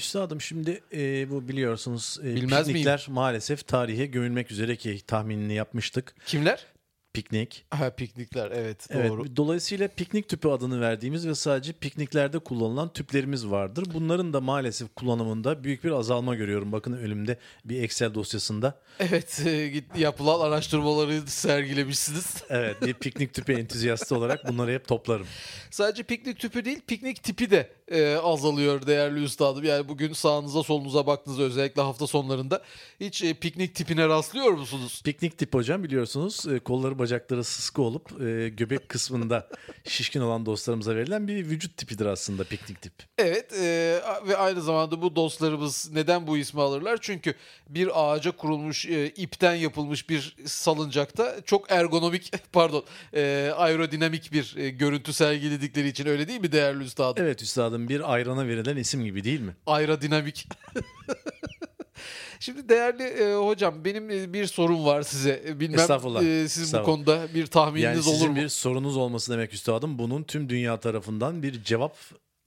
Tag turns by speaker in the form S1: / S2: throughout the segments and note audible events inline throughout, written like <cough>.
S1: Üstadım şimdi e, bu biliyorsunuz e,
S2: Bilmez
S1: piknikler maalesef tarihe gömülmek üzere ki tahminini yapmıştık.
S2: Kimler?
S1: Piknik.
S2: Ha piknikler evet
S1: Evet,
S2: doğru.
S1: dolayısıyla piknik tüpü adını verdiğimiz ve sadece pikniklerde kullanılan tüplerimiz vardır. Bunların da maalesef kullanımında büyük bir azalma görüyorum. Bakın önümde bir Excel dosyasında.
S2: Evet e, yapılan araştırmaları sergilemişsiniz. <laughs>
S1: Evet bir piknik tüpü entüziyastı olarak bunları hep toplarım.
S2: Sadece piknik tüpü değil piknik tipi de e, azalıyor değerli üstadım. Yani bugün sağınıza solunuza baktığınızda özellikle hafta sonlarında hiç e, piknik tipine rastlıyor musunuz?
S1: Piknik tip hocam biliyorsunuz e, kolları bacakları sıskı olup e, göbek kısmında <laughs> şişkin olan dostlarımıza verilen bir vücut tipidir aslında piknik tip.
S2: Evet e, ve aynı zamanda bu dostlarımız neden bu ismi alırlar? Çünkü bir ağaca kurulmuş e, ipten yapılmış bir salıncakta çok ergonomik <laughs> pardon e, aerodinamik bir e, görüntü sergiledikleri için öyle değil mi değerli üstadım?
S1: Evet üstadım bir ayrana verilen isim gibi değil mi?
S2: Aerodinamik. <laughs> Şimdi değerli e, hocam benim e, bir sorum var size. E, Bilmem
S1: Estağfurullah,
S2: e, siz bu
S1: estağfurullah.
S2: konuda bir tahmininiz
S1: Yani
S2: olur
S1: sizin
S2: mu?
S1: bir sorunuz olması demek üstadım. Bunun tüm dünya tarafından bir cevap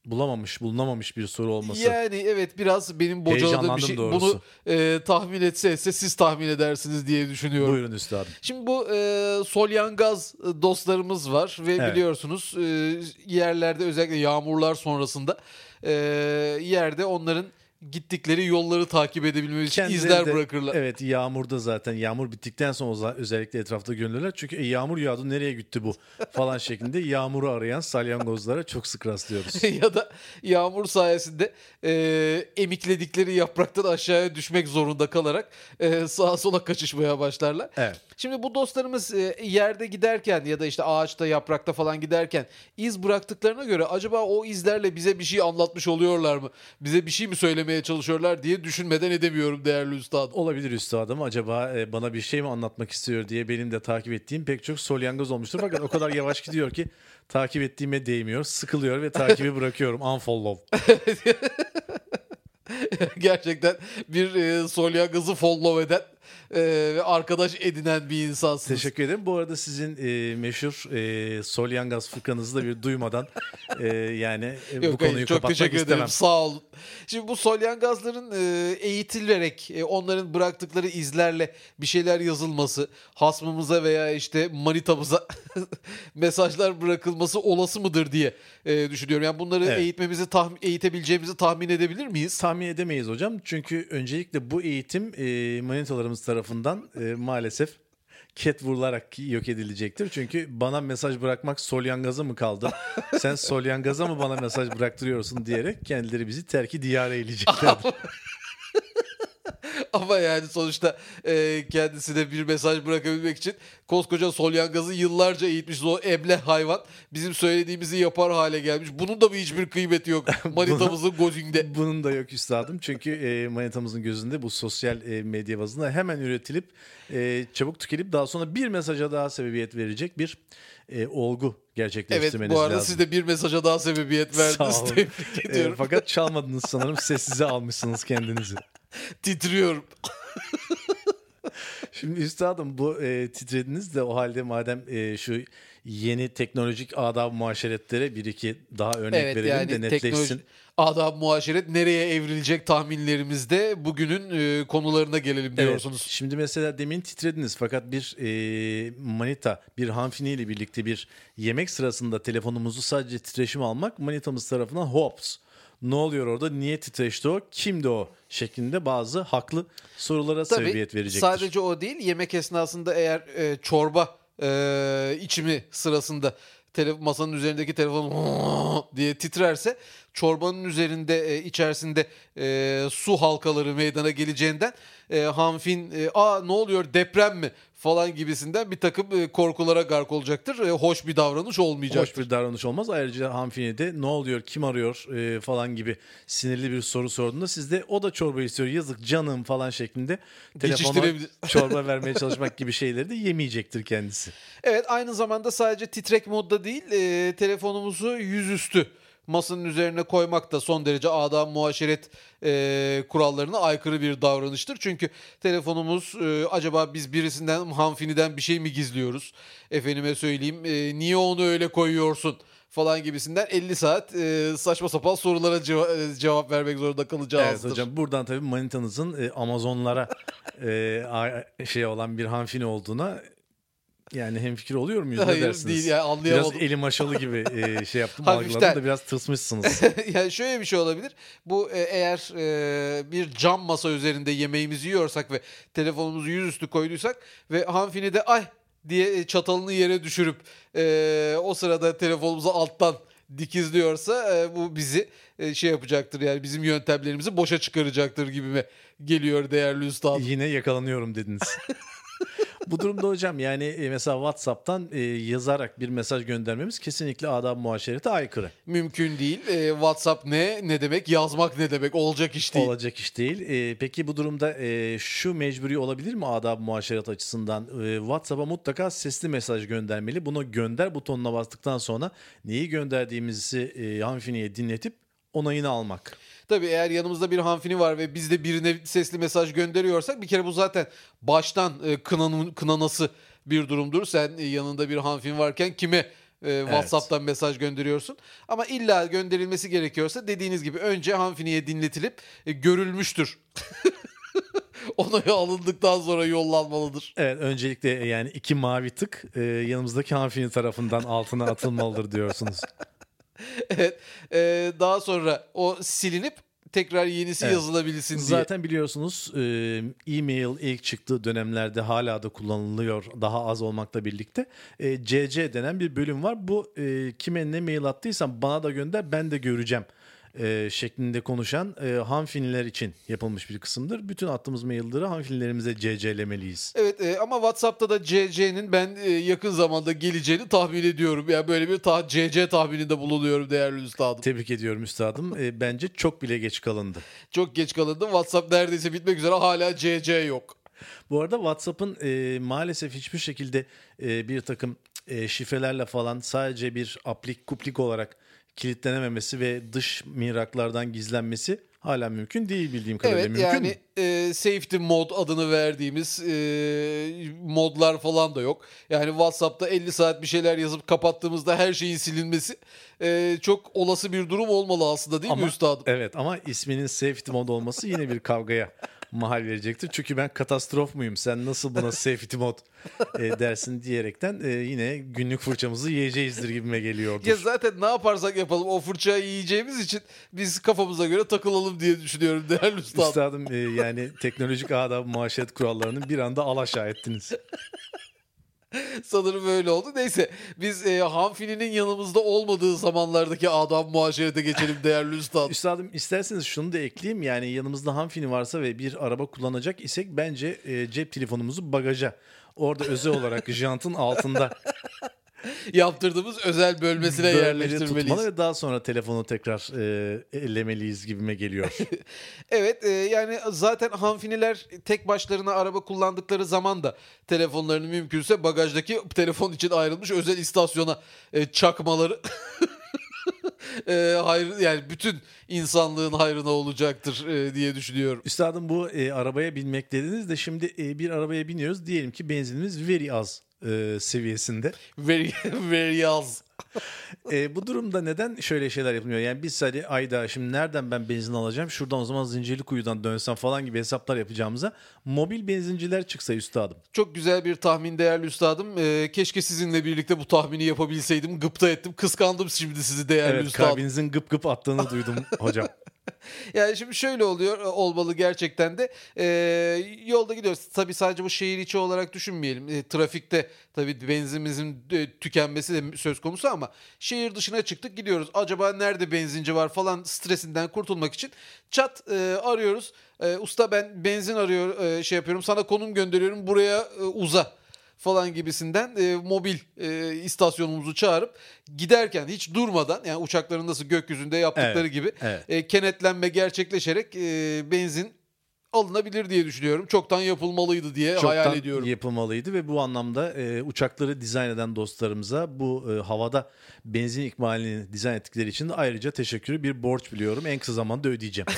S1: bulamamış, bulunamamış bir soru olması.
S2: Yani evet biraz benim bocaladığım bir şey.
S1: doğrusu.
S2: Bunu e, tahmin etse etse siz tahmin edersiniz diye düşünüyorum.
S1: Buyurun üstadım.
S2: Şimdi bu e, solyangaz dostlarımız var ve
S1: Evet.
S2: biliyorsunuz e, yerlerde özellikle yağmurlar sonrasında e, yerde onların gittikleri yolları takip edebilmemiz için
S1: Kendileri
S2: izler
S1: de-
S2: bırakırlar.
S1: Evet yağmurda zaten yağmur bittikten sonra özellikle etrafta görünürler. Çünkü e, yağmur yağdı nereye gitti bu falan şeklinde yağmuru arayan salyangozlara çok sık rastlıyoruz. <laughs>
S2: ya da yağmur sayesinde e, emikledikleri yapraktan aşağıya düşmek zorunda kalarak e, sağa sola kaçışmaya başlarlar.
S1: Evet.
S2: Şimdi bu dostlarımız e, yerde giderken ya da işte ağaçta yaprakta falan giderken iz bıraktıklarına göre acaba o izlerle bize bir şey anlatmış oluyorlar mı? Bize bir şey mi söylemeye çalışıyorlar diye düşünmeden edemiyorum değerli üstadım.
S1: Olabilir üstadım. Acaba e, bana bir şey mi anlatmak istiyor diye benim de takip ettiğim pek çok solyangoz olmuştur. Fakat o kadar yavaş gidiyor ki takip ettiğime değmiyor. Sıkılıyor ve takibi bırakıyorum. Unfollow. <laughs>
S2: Gerçekten bir e, solyangazı follow eden e, ve arkadaş edinen bir insansınız.
S1: Teşekkür ederim. Bu arada sizin e, meşhur e, solyangaz fıkranızı da bir duymadan e, yani e, bu
S2: Yok, hayır,
S1: konuyu
S2: çok
S1: kapatmak
S2: teşekkür
S1: istemem.
S2: ederim. Sağ olun. Şimdi bu solyangazların e, eğitilerek e, onların bıraktıkları izlerle bir şeyler yazılması, hasmımıza veya işte manitamıza <laughs> mesajlar bırakılması olası mıdır diye e, düşünüyorum. Yani bunları
S1: Evet.
S2: eğitmemizi tahmin eğitebileceğimizi tahmin edebilir miyiz?
S1: Tahmin edemeyiz hocam. Çünkü öncelikle bu eğitim e, manitalarımız tarafından e, maalesef ket vurularak yok edilecektir. Çünkü bana mesaj bırakmak solyangaza mı kaldı? <laughs> Sen solyangaza mı bana mesaj bıraktırıyorsun diyerek kendileri bizi terki diyara eyleyeceklerdir. <laughs> <laughs> <laughs>
S2: Ama yani sonuçta e, kendisine bir mesaj bırakabilmek için koskoca solyangazı yıllarca eğitmiş o eble hayvan bizim söylediğimizi yapar hale gelmiş. Bunun da mı hiçbir kıymeti yok <laughs> manitamızın gözünde?
S1: Bunun da yok üstadım. Çünkü e, manitamızın gözünde bu sosyal e, medya bazında hemen üretilip e, çabuk tükenip daha sonra bir mesaja daha sebebiyet verecek bir e, olgu
S2: Evet
S1: gerçekleştirmeniz
S2: bu arada
S1: lazım.
S2: siz de bir mesaja daha sebebiyet
S1: Sağ
S2: verdiniz.
S1: olun.
S2: Tebrik
S1: E, fakat <laughs> çalmadınız sanırım. Sessize almışsınız kendinizi. <laughs>
S2: Titriyorum. <laughs>
S1: Şimdi üstadım bu e, titrediniz de o halde madem e, şu yeni teknolojik adab muaşeretlere bir iki daha örnek
S2: Evet
S1: verelim
S2: yani
S1: de netleşsin.
S2: adab muaşeret nereye evrilecek tahminlerimizde bugünün e, konularına gelelim
S1: Evet,
S2: diyorsunuz.
S1: Şimdi mesela demin titrediniz fakat bir e, manita, bir hanfini ile birlikte bir yemek sırasında telefonumuzu sadece titreşim almak manitamız tarafından hops. Ne oluyor orada? Niye titreşti o? Kimdi o? Şeklinde bazı haklı sorulara
S2: Tabii
S1: sebebiyet verecektir.
S2: sadece o değil yemek esnasında eğer e, çorba e, içimi sırasında tele, masanın üzerindeki telefon <laughs> diye titrerse çorbanın üzerinde e, içerisinde e, su halkaları meydana geleceğinden e, Hanfin e, aa ne oluyor deprem mi falan gibisinden bir takım e, korkulara gark olacaktır. E, hoş bir davranış olmayacaktır.
S1: Hoş bir davranış olmaz. Ayrıca hanımefendi de ne oluyor, kim arıyor e, falan gibi sinirli bir soru sorduğunda siz de o da çorba istiyor yazık canım falan şeklinde telefona <laughs> çorba <laughs> vermeye çalışmak gibi şeyleri de yemeyecektir kendisi.
S2: Evet aynı zamanda sadece titrek modda değil e, telefonumuzu yüzüstü masanın üzerine koymak da son derece adab muaşeret e, kurallarına aykırı bir davranıştır. Çünkü telefonumuz e, acaba biz birisinden hanfiniden bir şey mi gizliyoruz? Efendime söyleyeyim e, niye onu öyle koyuyorsun? falan gibisinden 50 saat e, saçma sapan sorulara ceva- e, cevap vermek zorunda kalacağız.
S1: Evet hocam buradan tabii manitanızın e, Amazonlara <laughs> e, a- şey olan bir hanfini olduğuna yani hemfikir oluyor muyuz ne
S2: Hayır
S1: dersiniz?
S2: değil yani anlayamadım.
S1: Biraz eli maşalı gibi e, şey yaptım algıladım da biraz tırsmışsınız. <laughs>
S2: yani şöyle bir şey olabilir. Bu e, eğer e, bir cam masa üzerinde yemeğimizi yiyorsak ve telefonumuzu yüzüstü koyduysak ve hanfini de ay diye e, çatalını yere düşürüp e, o sırada telefonumuzu alttan dikizliyorsa e, bu bizi e, şey yapacaktır yani bizim yöntemlerimizi boşa çıkaracaktır gibime geliyor değerli üstadım.
S1: Yine yakalanıyorum dediniz. <laughs> Bu durumda hocam yani e, mesela WhatsApp'tan e, yazarak bir mesaj göndermemiz kesinlikle adab muaşerete aykırı.
S2: Mümkün değil. E, WhatsApp ne? Ne demek? Yazmak ne demek? Olacak iş değil.
S1: Olacak iş değil. E, peki bu durumda e, şu mecburi olabilir mi adab muaşeret açısından? E, WhatsApp'a mutlaka sesli mesaj göndermeli. Bunu gönder butonuna bastıktan sonra neyi gönderdiğimizi e, hanfiniye dinletip onayını almak.
S2: Tabii eğer yanımızda bir hanfini var ve biz de birine sesli mesaj gönderiyorsak bir kere bu zaten baştan e, kınanın, kınanası bir durumdur. Sen e, yanında bir hanfin varken kime e, WhatsApp'tan mesaj gönderiyorsun? Ama illa gönderilmesi gerekiyorsa dediğiniz gibi önce hanfiniye dinletilip e, görülmüştür. <laughs> Onayı alındıktan sonra yollanmalıdır.
S1: Evet öncelikle yani iki mavi tık e, yanımızdaki hanfini tarafından altına atılmalıdır diyorsunuz. <laughs>
S2: Evet. e, daha sonra o silinip tekrar yenisi
S1: Evet.
S2: yazılabilsin diye.
S1: Zaten biliyorsunuz e-mail ilk çıktığı dönemlerde hala da kullanılıyor daha az olmakla birlikte. E, CC denen bir bölüm var. Bu e, kime ne mail attıysan bana da gönder ben de göreceğim e, şeklinde konuşan e, hanfiniler için yapılmış bir kısımdır. Bütün attığımız mailleri hanfinilerimize CC'lemeliyiz.
S2: Evet e, ama WhatsApp'ta da CC'nin ben e, yakın zamanda geleceğini tahmin ediyorum. Yani böyle bir ta CC tahmininde bulunuyorum değerli üstadım.
S1: Tebrik ediyorum üstadım. E, bence çok bile geç kalındı.
S2: Çok geç kalındı. WhatsApp neredeyse bitmek üzere hala CC yok.
S1: Bu arada WhatsApp'ın e, maalesef hiçbir şekilde e, bir takım e, şifrelerle falan sadece bir aplik kuplik olarak kilitlenememesi ve dış mihraklardan gizlenmesi hala mümkün değil bildiğim kadarıyla.
S2: Evet
S1: mümkün
S2: yani
S1: mü?
S2: e, safety mod adını verdiğimiz e, modlar falan da yok. Yani WhatsApp'ta 50 saat bir şeyler yazıp kapattığımızda her şeyin silinmesi e, çok olası bir durum olmalı aslında değil mi
S1: Ama-
S2: üstadım?
S1: Evet ama isminin safety mode olması yine bir kavgaya <laughs> mahal verecektir. Çünkü ben katastrof muyum? Sen nasıl buna <laughs> safety mode e, dersin diyerekten e, yine günlük fırçamızı yiyeceğizdir gibime geliyordur.
S2: Ya zaten ne yaparsak yapalım o fırçayı yiyeceğimiz için biz kafamıza göre takılalım diye düşünüyorum değerli üstadım.
S1: Üstadım e, yani teknolojik adab muaşeret kurallarını bir anda alaşağı ettiniz. <laughs> <laughs>
S2: Sanırım öyle oldu. Neyse biz e, Hanfini'nin yanımızda olmadığı zamanlardaki adam muaşerete geçelim değerli üstad. <laughs>
S1: Üstadım isterseniz şunu da ekleyeyim. Yani yanımızda hanfini varsa ve bir araba kullanacak isek bence e, cep telefonumuzu bagaja orada özel olarak jantın altında <laughs> <laughs>
S2: Yaptırdığımız özel bölmesine
S1: bölmeli
S2: yerleştirmeliyiz.
S1: tutmalı ve daha sonra telefonu tekrar e, ellemeliyiz gibime geliyor. <laughs>
S2: Evet e, yani zaten Hanfiniler tek başlarına araba kullandıkları zaman da telefonlarını mümkünse bagajdaki telefon için ayrılmış özel istasyona e, çakmaları <laughs> e, hayır yani bütün insanlığın hayrına olacaktır e, diye düşünüyorum.
S1: Üstadım bu e, arabaya binmek dediniz de şimdi e, bir arabaya biniyoruz. Diyelim ki benzinimiz very az e, seviyesinde.
S2: Very, <laughs> very az.
S1: E, bu durumda neden şöyle şeyler yapılmıyor? Yani biz hadi ayda şimdi nereden ben benzin alacağım? Şuradan o zaman Zincirlikuyu'dan dönsem falan gibi hesaplar yapacağımıza mobil benzinciler çıksa üstadım.
S2: Çok güzel bir tahmin değerli üstadım. Ee, keşke sizinle birlikte bu tahmini yapabilseydim. Gıpta ettim. Kıskandım şimdi sizi değerli
S1: Evet
S2: üstadım.
S1: kalbinizin gıp gıp attığını duydum <laughs> hocam.
S2: Yani şimdi şöyle oluyor olmalı gerçekten de. Ee, yolda gidiyoruz. Tabii sadece bu şehir içi olarak düşünmeyelim. Ee, trafikte tabii benzinimizin e, tükenmesi de söz konusu ama şehir dışına çıktık gidiyoruz. Acaba nerede benzinci var falan stresinden kurtulmak için çat e, arıyoruz. E, usta ben benzin arıyor e, şey yapıyorum. Sana konum gönderiyorum. Buraya e, uza falan gibisinden e, mobil e, istasyonumuzu çağırıp giderken hiç durmadan yani uçakların nasıl gökyüzünde yaptıkları
S1: Evet,
S2: gibi
S1: evet.
S2: e, kenetlenme gerçekleşerek e, benzin alınabilir diye düşünüyorum. Çoktan yapılmalıydı diye hayal
S1: Çoktan
S2: ediyorum.
S1: yapılmalıydı ve bu anlamda e, uçakları dizayn eden dostlarımıza bu e, havada benzin ikmalini dizayn ettikleri için de ayrıca teşekkürü bir borç biliyorum. En kısa zamanda ödeyeceğim. <laughs>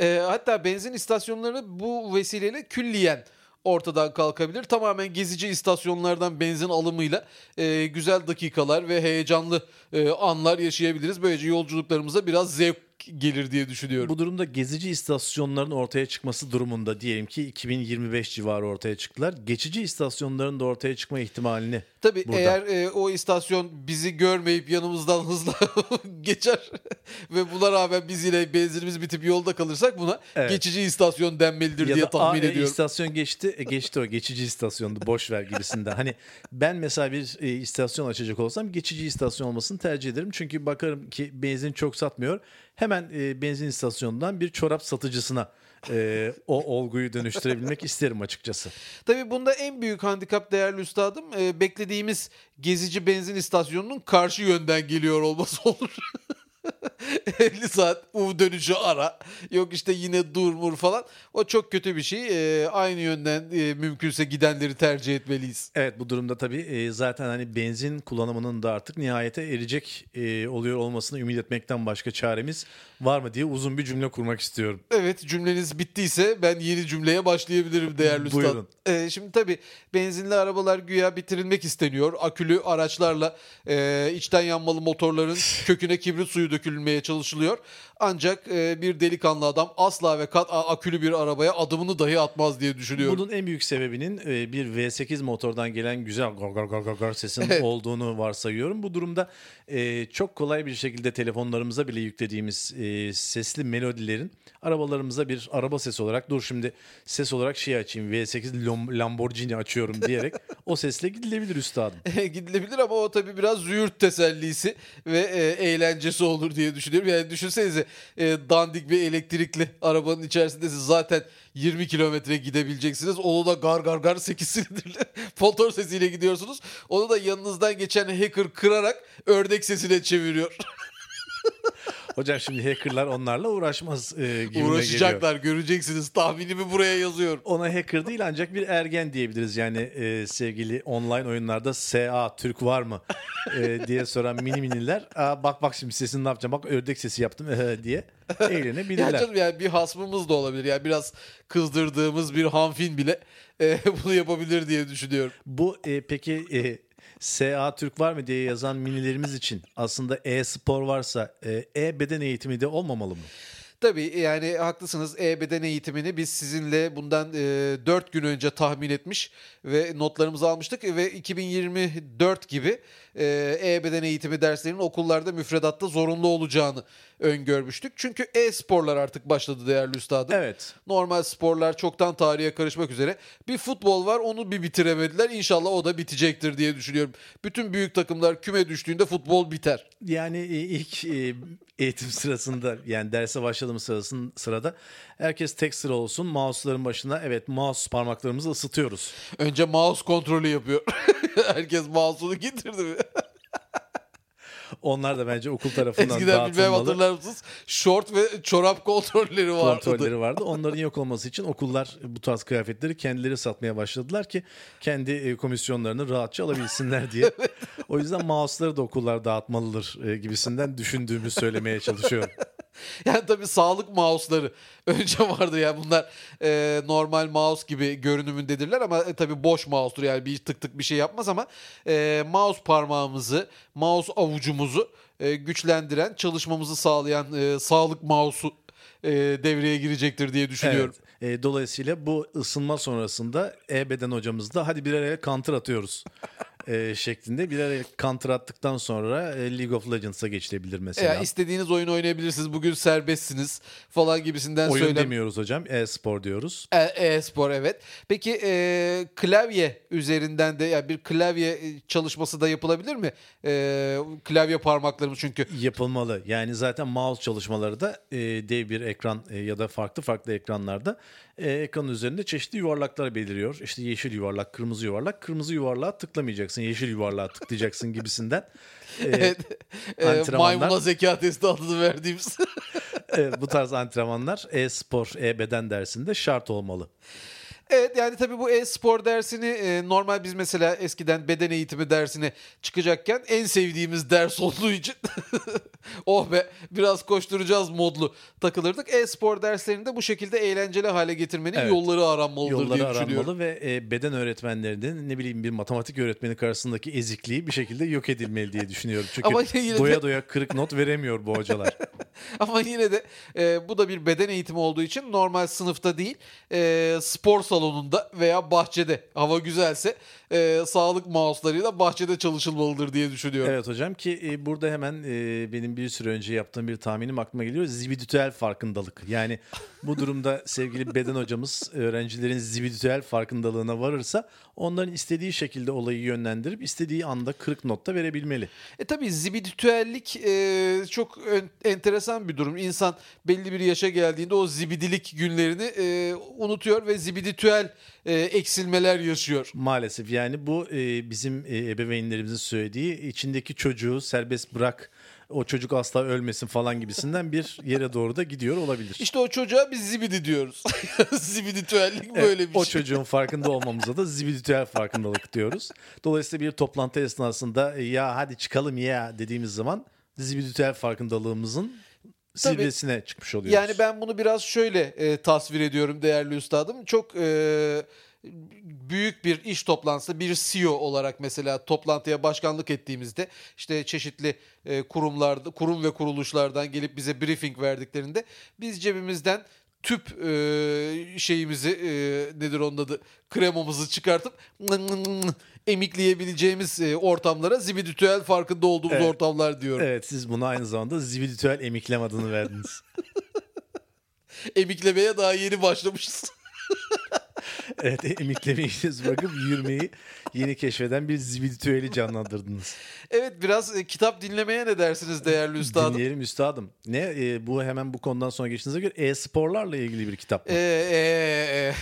S2: E, hatta benzin istasyonlarını bu vesileyle külliyen ortadan kalkabilir. Tamamen gezici istasyonlardan benzin alımıyla e, güzel dakikalar ve heyecanlı e, anlar yaşayabiliriz. Böylece yolculuklarımıza biraz zevk gelir diye düşünüyorum.
S1: Bu durumda gezici istasyonların ortaya çıkması durumunda diyelim ki 2025 civarı ortaya çıktılar. Geçici istasyonların da ortaya çıkma ihtimalini
S2: Tabii
S1: burada.
S2: eğer e, o istasyon bizi görmeyip yanımızdan hızla <laughs> geçer <laughs> ve buna rağmen biz yine benzinimiz bitip yolda kalırsak buna
S1: Evet.
S2: geçici istasyon denmelidir
S1: ya
S2: diye
S1: da
S2: tahmin
S1: "Aa, e,
S2: ediyorum.
S1: istasyon geçti e, geçti o geçici istasyondu boş ver gibisinden. Hani ben mesela bir e, istasyon açacak olsam geçici istasyon olmasını tercih ederim. Çünkü bakarım ki benzin çok satmıyor. Hemen e, benzin istasyonundan bir çorap satıcısına e, o olguyu dönüştürebilmek isterim açıkçası.
S2: Tabii bunda en büyük handikap değerli üstadım e, beklediğimiz gezici benzin istasyonunun karşı yönden geliyor olması olur. <laughs> <laughs> 50 saat U dönüşü ara. Yok işte yine dur mur falan. O çok kötü bir şey. E, aynı yönden e, mümkünse gidenleri tercih etmeliyiz.
S1: Evet bu durumda tabii e, zaten hani benzin kullanımının da artık nihayete erecek e, oluyor olmasını ümit etmekten başka çaremiz var mı diye uzun bir cümle kurmak istiyorum.
S2: Evet cümleniz bittiyse ben yeni cümleye başlayabilirim değerli <laughs> üstad.
S1: Buyurun.
S2: Ee, şimdi tabii benzinli arabalar güya bitirilmek isteniyor. Akülü araçlarla e, içten yanmalı motorların <laughs> köküne kibrit suyu dökülmeye çalışılıyor. Ancak e, bir delikanlı adam asla ve kat akülü bir arabaya adımını dahi atmaz diye düşünüyorum.
S1: Bunun en büyük sebebinin e, bir V8 motordan gelen güzel gar gar gar gar gar sesinin olduğunu varsayıyorum. Bu durumda e, çok kolay bir şekilde telefonlarımıza bile yüklediğimiz e, sesli melodilerin arabalarımıza bir araba sesi olarak dur şimdi ses olarak şey açayım V8 Lam- Lamborghini açıyorum diyerek <laughs> o sesle gidilebilir üstadım. <laughs>
S2: gidilebilir ama o tabii biraz züğürt tesellisi ve e, eğlencesi olur diye düşünüyorum. Yani düşünsenize e, dandik bir elektrikli arabanın içerisinde siz zaten 20 kilometre gidebileceksiniz. Onu da gar gar gar 8 silindirli <laughs> motor sesiyle gidiyorsunuz. Onu da yanınızdan geçen hacker kırarak ördek sesine çeviriyor. <laughs>
S1: Hocam şimdi hackerlar onlarla uğraşmaz e, gibime geliyor.
S2: Uğraşacaklar göreceksiniz. Tahminimi buraya yazıyorum.
S1: Ona hacker değil ancak bir ergen diyebiliriz. Yani e, sevgili online oyunlarda SA Türk var mı e, diye soran mini miniler. Aa, bak bak şimdi sesini ne yapacağım bak ördek sesi yaptım diye <laughs>
S2: Ya
S1: eğlenebilirler.
S2: canım yani bir hasmımız da olabilir. Yani biraz kızdırdığımız bir hanfin bile e, <laughs> bunu yapabilir diye düşünüyorum.
S1: Bu e, peki e, SA Türk var mı diye yazan minilerimiz için aslında e-spor varsa e, e-beden eğitimi de olmamalı mı?
S2: Tabii yani haklısınız. E-beden eğitimini biz sizinle bundan e, 4 gün önce tahmin etmiş ve notlarımızı almıştık ve 2024 gibi e, e-beden eğitimi derslerinin okullarda müfredatta zorunlu olacağını öngörmüştük. Çünkü e-sporlar artık başladı değerli üstadım.
S1: Evet.
S2: Normal sporlar çoktan tarihe karışmak üzere. Bir futbol var onu bir bitiremediler. İnşallah o da bitecektir diye düşünüyorum. Bütün büyük takımlar küme düştüğünde futbol biter.
S1: Yani e, ilk e, eğitim sırasında yani derse başladığımız sırasın, sırada herkes tek sıra olsun. Mouse'ların başına evet mouse parmaklarımızı ısıtıyoruz.
S2: Önce mouse kontrolü yapıyor. <laughs> Herkes mouse'unu getirdi.
S1: Onlar da bence okul tarafından
S2: Eskiden bilmem hatırlar mısınız? Şort ve çorap kontrolleri vardı.
S1: kontrolleri vardı. Onların yok olması için okullar bu tarz kıyafetleri kendileri satmaya başladılar ki kendi e, komisyonlarını rahatça alabilsinler diye. <laughs> O yüzden mouse'ları da okullar dağıtmalıdır e, gibisinden düşündüğümü söylemeye çalışıyorum. <laughs> <laughs>
S2: Yani tabii sağlık mouse'ları <laughs> önce vardı ya bunlar e, normal mouse gibi görünümündedirler ama e, tabii boş mouse'dur yani bir tık tık bir şey yapmaz ama e, mouse parmağımızı, mouse avucumuzu e, güçlendiren, çalışmamızı sağlayan e, sağlık mouse'u e, devreye girecektir diye düşünüyorum.
S1: Evet. E, dolayısıyla bu ısınma sonrasında e-beden hocamızda hadi birer el counter atıyoruz <laughs> e, şeklinde birer counter attıktan sonra e, League of Legends'a geçilebilir mesela.
S2: Ya istediğiniz oyun oynayabilirsiniz. Bugün serbestsiniz falan gibisinden
S1: Oyun
S2: söylem.
S1: demiyoruz hocam e-spor diyoruz.
S2: E- E-spor evet. Peki e, klavye üzerinden de yani bir klavye e, çalışması da yapılabilir mi? E, klavye parmaklarımız çünkü
S1: yapılmalı. Yani zaten mouse çalışmaları da e, dev bir ekran e, ya da farklı farklı ekranlarda e, ekranın üzerinde çeşitli yuvarlaklar beliriyor. İşte yeşil yuvarlak, kırmızı yuvarlak. Kırmızı yuvarlağa tıklamayacaksın, yeşil yuvarlağa tıklayacaksın gibisinden. <laughs> E,
S2: evet, e, maymuna zeka testi adını verdiğimiz. <laughs>
S1: evet, bu tarz antrenmanlar e-spor, e-beden dersinde şart olmalı.
S2: Evet yani tabii bu e-spor dersini e, normal biz mesela eskiden beden eğitimi dersine çıkacakken en sevdiğimiz ders olduğu için <laughs> <laughs> oh be biraz koşturacağız modlu takılırdık. E-spor derslerini de bu şekilde eğlenceli hale getirmenin
S1: Evet.
S2: yolları aranmalıdır
S1: Yolları
S2: diye düşünüyorum.
S1: aranmalı ve e, beden öğretmenlerinin ne bileyim bir matematik öğretmeni karşısındaki ezikliği bir şekilde yok edilmeli diye düşünüyorum. Çünkü
S2: Ama yine de-
S1: doya doya kırık not veremiyor bu hocalar. <laughs>
S2: Ama yine de e, bu da bir beden eğitimi olduğu için normal sınıfta değil e, spor salonunda veya bahçede hava güzelse e, sağlık mouse'larıyla bahçede çalışılmalıdır diye düşünüyorum.
S1: Evet hocam ki e, burada hemen e, benim bir süre önce yaptığım bir tahminim aklıma geliyor. Zibidütüel farkındalık. Yani <laughs> bu durumda sevgili beden hocamız öğrencilerin zibidütüel farkındalığına varırsa onların istediği şekilde olayı yönlendirip istediği anda kırık notta verebilmeli.
S2: E tabii zibiditüellik e, çok enteresan bir durum. İnsan belli bir yaşa geldiğinde o zibidilik günlerini e, unutuyor ve zibiditüel e, eksilmeler yaşıyor.
S1: Maalesef yani bu e, bizim e, ebeveynlerimizin söylediği içindeki çocuğu serbest bırak o çocuk asla ölmesin falan gibisinden bir yere doğru da gidiyor olabilir.
S2: İşte o çocuğa biz zibidi diyoruz. <laughs> zibiditüellik
S1: Evet,
S2: böyle bir
S1: o
S2: şey.
S1: çocuğun farkında olmamıza da zibidütüel farkındalık diyoruz. Dolayısıyla bir toplantı esnasında e, ya hadi çıkalım ya dediğimiz zaman zibidütüel farkındalığımızın
S2: Tabii.
S1: zirvesine çıkmış oluyoruz.
S2: Yani ben bunu biraz şöyle e, tasvir ediyorum değerli üstadım. Çok e, büyük bir iş toplantısında bir CEO olarak mesela toplantıya başkanlık ettiğimizde işte çeşitli e, kurumlarda kurum ve kuruluşlardan gelip bize briefing verdiklerinde biz cebimizden tüp e, şeyimizi e, nedir onun adı kremamızı çıkartıp emikleyebileceğimiz e, ortamlara zibidütüel farkında olduğumuz
S1: Evet.
S2: ortamlar diyorum.
S1: Evet siz buna aynı zamanda zibidütüel emiklem adını verdiniz. <laughs>
S2: Emiklemeye daha yeni başlamışız. <laughs> <laughs>
S1: evet emiklemeyi bırakıp yürümeyi yeni keşfeden bir zibidütüeli canlandırdınız.
S2: Evet biraz e, kitap dinlemeye ne dersiniz değerli üstadım?
S1: Dinleyelim üstadım. Ne e, bu hemen bu konudan sonra geçtiğinize göre e-sporlarla ilgili bir kitap mı?
S2: Ee, e,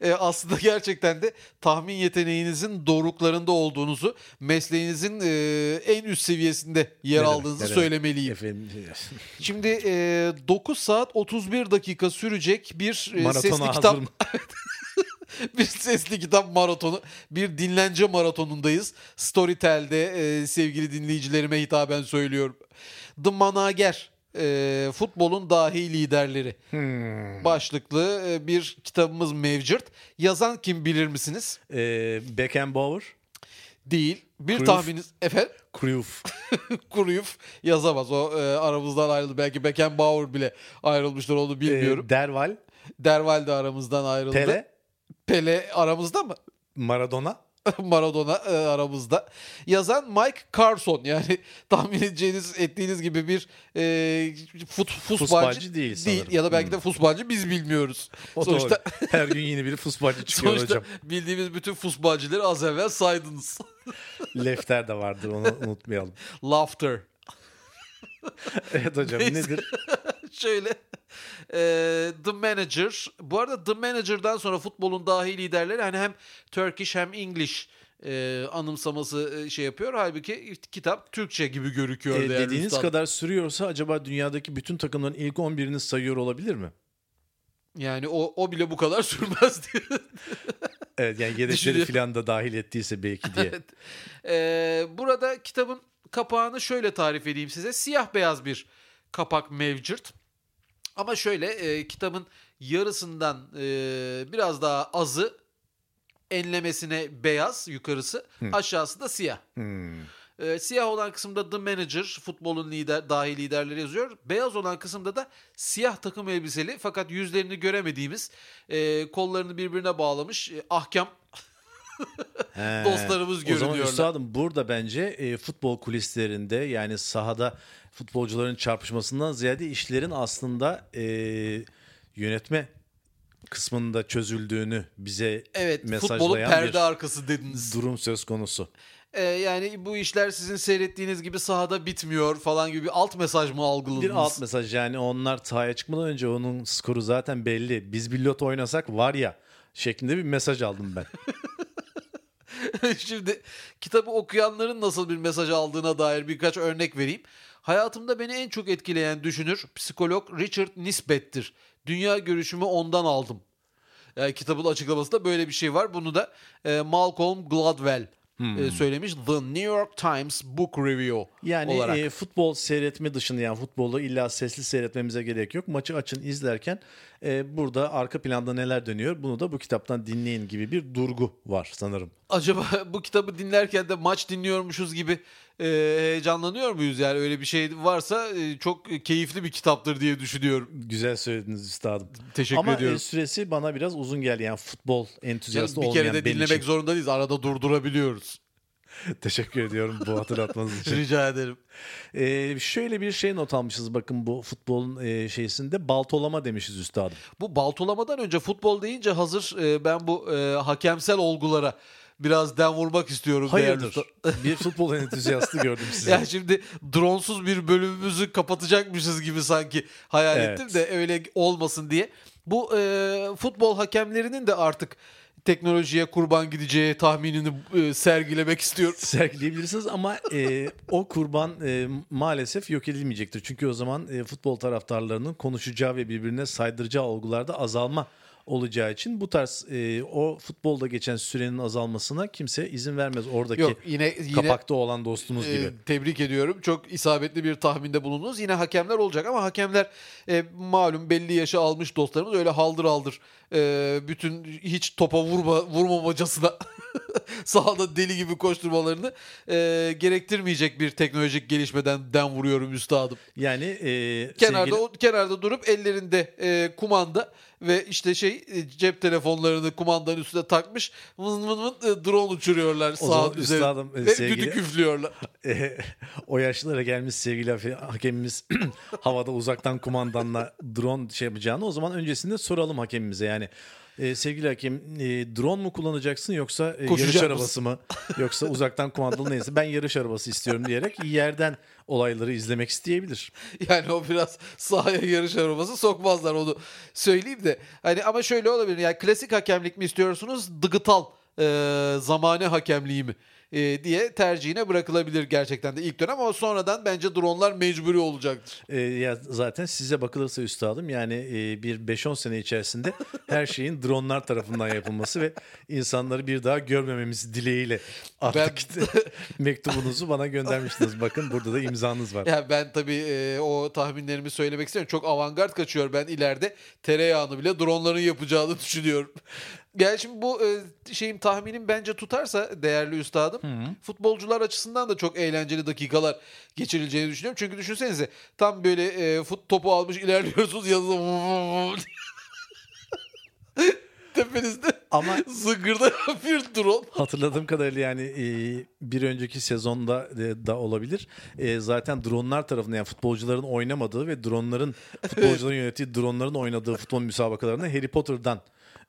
S2: <laughs> e, aslında gerçekten de tahmin yeteneğinizin doruklarında olduğunuzu, mesleğinizin e, en üst seviyesinde yer
S1: Ne
S2: aldığınızı
S1: demek?
S2: söylemeliyim.
S1: Efendim
S2: Şimdi e, 9 saat 31 dakika sürecek bir e, sesli kitap
S1: mı? <laughs>
S2: bir sesli kitap maratonu, bir dinlence maratonundayız. Storytel'de e, sevgili dinleyicilerime hitaben söylüyorum. The Manager, e, futbolun dahi liderleri
S1: Hmm.
S2: başlıklı e, bir kitabımız mevcut. Yazan kim bilir misiniz?
S1: E, Beckenbauer,
S2: Değil. Bir
S1: Cruyff.
S2: tahmininiz efendim
S1: Cruyff. <laughs>
S2: Cruyff yazamaz. O e, aramızdan ayrıldı. Belki Beckenbauer bile ayrılmıştır onu bilmiyorum.
S1: E, Derval,
S2: Derval de aramızdan ayrıldı.
S1: Pele,
S2: Pele aramızda mı?
S1: Maradona. <laughs>
S2: Maradona e, aramızda. Yazan Mike Carson yani <laughs> tahmin edeceğiniz ettiğiniz gibi bir e, fut, fusbalcı,
S1: Fusbalcı değil sanırım.
S2: Ya da belki de fusbalcı biz bilmiyoruz.
S1: O
S2: Sonuçta
S1: doğru. <laughs> Her gün yeni bir fusbalcı çıkıyor
S2: sonuçta
S1: hocam.
S2: bildiğimiz bütün fusbalcıları az evvel saydınız.
S1: Lefter de vardır onu unutmayalım.
S2: Laughter.
S1: Evet hocam
S2: Neyse.
S1: nedir?
S2: Şöyle <laughs> e, The Manager. Bu arada The Manager'dan sonra futbolun dahi liderleri hani hem Turkish hem English e, anımsaması e, şey yapıyor. Halbuki kitap Türkçe gibi görüküyor.
S1: E, dediğiniz
S2: üstadım.
S1: kadar sürüyorsa acaba dünyadaki bütün takımların ilk 11'ini sayıyor olabilir mi?
S2: Yani o, o bile bu kadar <laughs> sürmez diye. <laughs>
S1: Evet yani yedekleri falan da dahil ettiyse belki diye.
S2: Evet. Ee, burada kitabın kapağını şöyle tarif edeyim size. Siyah beyaz bir kapak mevcut. Ama şöyle e, kitabın yarısından e, biraz daha azı enlemesine beyaz yukarısı aşağısı da siyah.
S1: Hmm.
S2: E, siyah olan kısımda The Manager futbolun lider dahi liderleri yazıyor. Beyaz olan kısımda da siyah takım elbiseli fakat yüzlerini göremediğimiz e, kollarını birbirine bağlamış e, ahkam
S1: He. <laughs>
S2: Dostlarımız
S1: O zaman
S2: görünüyorlar.
S1: üstadım burada bence e, futbol kulislerinde yani sahada futbolcuların çarpışmasından ziyade işlerin aslında e, yönetme kısmında çözüldüğünü bize
S2: Evet,
S1: mesajlayan
S2: perde
S1: bir
S2: arkası dediniz.
S1: durum söz konusu.
S2: Ee, yani bu işler sizin seyrettiğiniz gibi sahada bitmiyor falan gibi bir alt mesaj mı algıladınız?
S1: Bir alt mesaj yani onlar sahaya çıkmadan önce onun skoru zaten belli. Biz bir lot oynasak var ya şeklinde bir mesaj aldım ben. <laughs> <laughs>
S2: Şimdi kitabı okuyanların nasıl bir mesaj aldığına dair birkaç örnek vereyim. Hayatımda beni en çok etkileyen düşünür psikolog Richard Nisbet'tir. Dünya görüşümü ondan aldım. Yani kitabın açıklamasında böyle bir şey var. Bunu da e, Malcolm Gladwell e, söylemiş The New York Times Book Review
S1: Yani
S2: olarak.
S1: e, futbol seyretme dışında yani futbolu illa sesli seyretmemize gerek yok. Maçı açın izlerken e, burada arka planda neler dönüyor bunu da bu kitaptan dinleyin gibi bir durgu var sanırım.
S2: Acaba <laughs> bu kitabı dinlerken de maç dinliyormuşuz gibi e, heyecanlanıyor muyuz? Yani öyle bir şey varsa e, çok keyifli bir kitaptır diye düşünüyorum.
S1: Güzel söylediniz üstadım.
S2: Teşekkür
S1: Ama
S2: ediyorum.
S1: e, süresi bana biraz uzun geldi. Yani futbol entüziyastı
S2: bir
S1: olmayan
S2: kere de dinlemek
S1: için.
S2: zorunda değiliz. Arada durdurabiliyoruz. <laughs>
S1: Teşekkür ediyorum bu hatırlatmanız için.
S2: Rica ederim.
S1: Ee, şöyle bir şey not almışız bakın bu futbolun e, şeysinde baltolama demişiz üstadım.
S2: Bu baltolamadan önce futbol deyince hazır e, ben bu e, hakemsel olgulara biraz den vurmak istiyorum.
S1: Hayırdır? <laughs> bir futbol entüziyastı gördüm sizi.
S2: Yani şimdi dronsuz bir bölümümüzü kapatacakmışız gibi sanki hayal
S1: Evet.
S2: ettim de öyle olmasın diye. Bu e, futbol hakemlerinin de artık teknolojiye kurban gideceği tahminini e, sergilemek istiyorum. <laughs>
S1: sergileyebilirsiniz ama e, o kurban e, maalesef yok edilmeyecektir. Çünkü o zaman e, futbol taraftarlarının konuşacağı ve birbirine saydıracağı olgularda azalma olacağı için bu tarz e, o futbolda geçen sürenin azalmasına kimse izin vermez. Oradaki
S2: Yok yine yine
S1: kapakta olan dostumuz
S2: e,
S1: gibi.
S2: tebrik ediyorum. Çok isabetli bir tahminde bulundunuz. Yine hakemler olacak ama hakemler e, malum belli yaşı almış dostlarımız öyle haldır haldır e, bütün hiç topa vurma vurmamacasına <laughs> sahada deli gibi koşturmalarını e, gerektirmeyecek bir teknolojik gelişmeden den vuruyorum üstadım.
S1: Yani e,
S2: Kenarda
S1: sevgili-
S2: o, kenarda durup ellerinde e, kumanda ve işte şey e, cep telefonlarını kumandanın üstüne takmış vın vın vın e, drone uçuruyorlar sağ üzerine
S1: üstadım, e,
S2: ve
S1: sevgili-
S2: düdük üflüyorlar. <laughs>
S1: e, o yaşlara gelmiş sevgili hakemimiz <clears throat> havada uzaktan kumandanla drone şey yapacağını o zaman öncesinde soralım hakemimize yani. E, sevgili hakem e, drone mu kullanacaksın yoksa e, yarış arabası mı yoksa uzaktan kumandalı neyse ben yarış arabası istiyorum diyerek yerden olayları izlemek isteyebilir. <laughs>
S2: Yani o biraz sahaya yarış arabası sokmazlar onu söyleyeyim de. Hani ama şöyle olabilir. Yani klasik hakemlik mi istiyorsunuz? Dıgıtal e, zamane hakemliği mi? E, diye tercihine bırakılabilir gerçekten de ilk dönem ama sonradan bence dronlar mecburi olacaktır.
S1: E, ya zaten size bakılırsa üstadım yani e, bir 5-10 sene içerisinde her şeyin dronlar tarafından yapılması ve insanları bir daha görmememiz dileğiyle artık <laughs> mektubunuzu bana göndermiştiniz. Bakın burada da imzanız var.
S2: Yani ben tabii e, o tahminlerimi söylemek istiyorum. Çok avantgard kaçıyor. Ben ileride tereyağını bile dronların yapacağını düşünüyorum. Yani şimdi bu e, şeyim tahminim bence tutarsa değerli üstadım futbolcular açısından da çok eğlenceli dakikalar geçirileceğini düşünüyorum. Çünkü düşünsenize tam böyle e, fut topu almış ilerliyorsunuz yanınızda <laughs> tepenizde
S1: Ama
S2: zıngırdayan <laughs> bir drone.
S1: hatırladığım kadarıyla yani e, bir önceki sezonda e, da olabilir. E, zaten dronlar tarafından yani futbolcuların oynamadığı ve dronların futbolcuların yönettiği dronların oynadığı futbol müsabakalarına Harry Potter'dan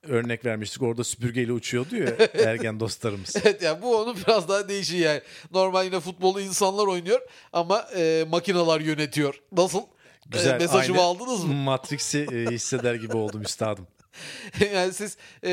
S1: örnek vermiştik. Orada süpürgeyle uçuyordu ya <laughs> ergen dostlarımız.
S2: Evet yani bu onu biraz daha değişiyor yani. Normal yine futbolu insanlar oynuyor ama e, makineler yönetiyor. Nasıl?
S1: Güzel.
S2: E, mesajımı
S1: aynı
S2: aldınız mı?
S1: Matrix'i e, hisseder gibi oldum üstadım. <laughs>
S2: yani siz e,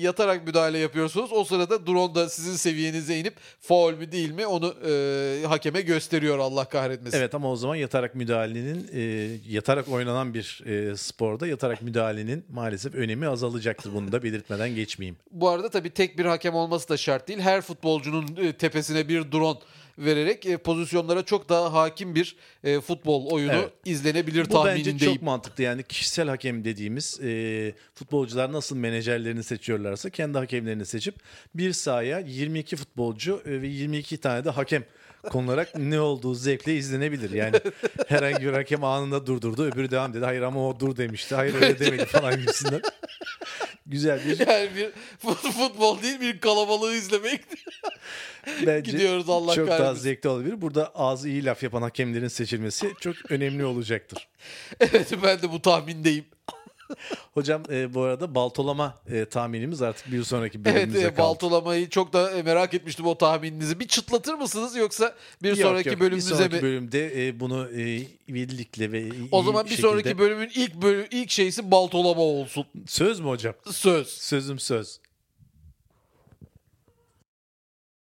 S2: yatarak müdahale yapıyorsunuz. O sırada drone da sizin seviyenize inip faul mü değil mi onu e, hakeme gösteriyor Allah kahretmesin.
S1: Evet ama o zaman yatarak müdahalenin e, yatarak oynanan bir e, sporda yatarak müdahalenin maalesef önemi azalacaktır. Bunu da belirtmeden geçmeyeyim.
S2: Bu arada tabii tek bir hakem olması da şart değil. Her futbolcunun e, tepesine bir drone vererek e, pozisyonlara çok daha hakim bir e, futbol oyunu
S1: Evet.
S2: izlenebilir
S1: Bu bence
S2: tahminindeyim.
S1: çok mantıklı yani kişisel hakem dediğimiz e, futbolcular nasıl menajerlerini seçiyorlarsa kendi hakemlerini seçip bir sahaya 22 futbolcu e, ve 22 tane de hakem konularak <laughs> ne olduğu zevkle izlenebilir. Yani herhangi bir hakem anında durdurdu öbürü devam dedi. Hayır ama o dur demişti. Hayır öyle demedi falan gibisinden. Güzel bir
S2: Yani bir fut- futbol değil bir kalabalığı izlemek. <laughs> <laughs>
S1: bence
S2: Gidiyoruz Allah
S1: çok daha
S2: kahretmesin.
S1: zevkli olabilir. Burada ağzı iyi laf yapan hakemlerin seçilmesi çok <laughs> önemli olacaktır.
S2: evet ben de bu tahmindeyim. <laughs>
S1: Hocam e, bu arada baltolama e, tahminimiz artık bir sonraki
S2: Evet
S1: bölümümüze
S2: e,
S1: kaldı.
S2: baltolamayı çok da e, merak etmiştim o tahmininizi. Bir çıtlatır mısınız yoksa bir
S1: Yok,
S2: sonraki
S1: yok.
S2: bölümümüze
S1: bir sonraki
S2: mi?
S1: bölümde e, bunu e, birlikle ve
S2: o zaman bir
S1: şekilde-
S2: sonraki bölümün ilk bölüm ilk şeysi baltolama olsun.
S1: söz mü hocam?
S2: Söz.
S1: Sözüm söz.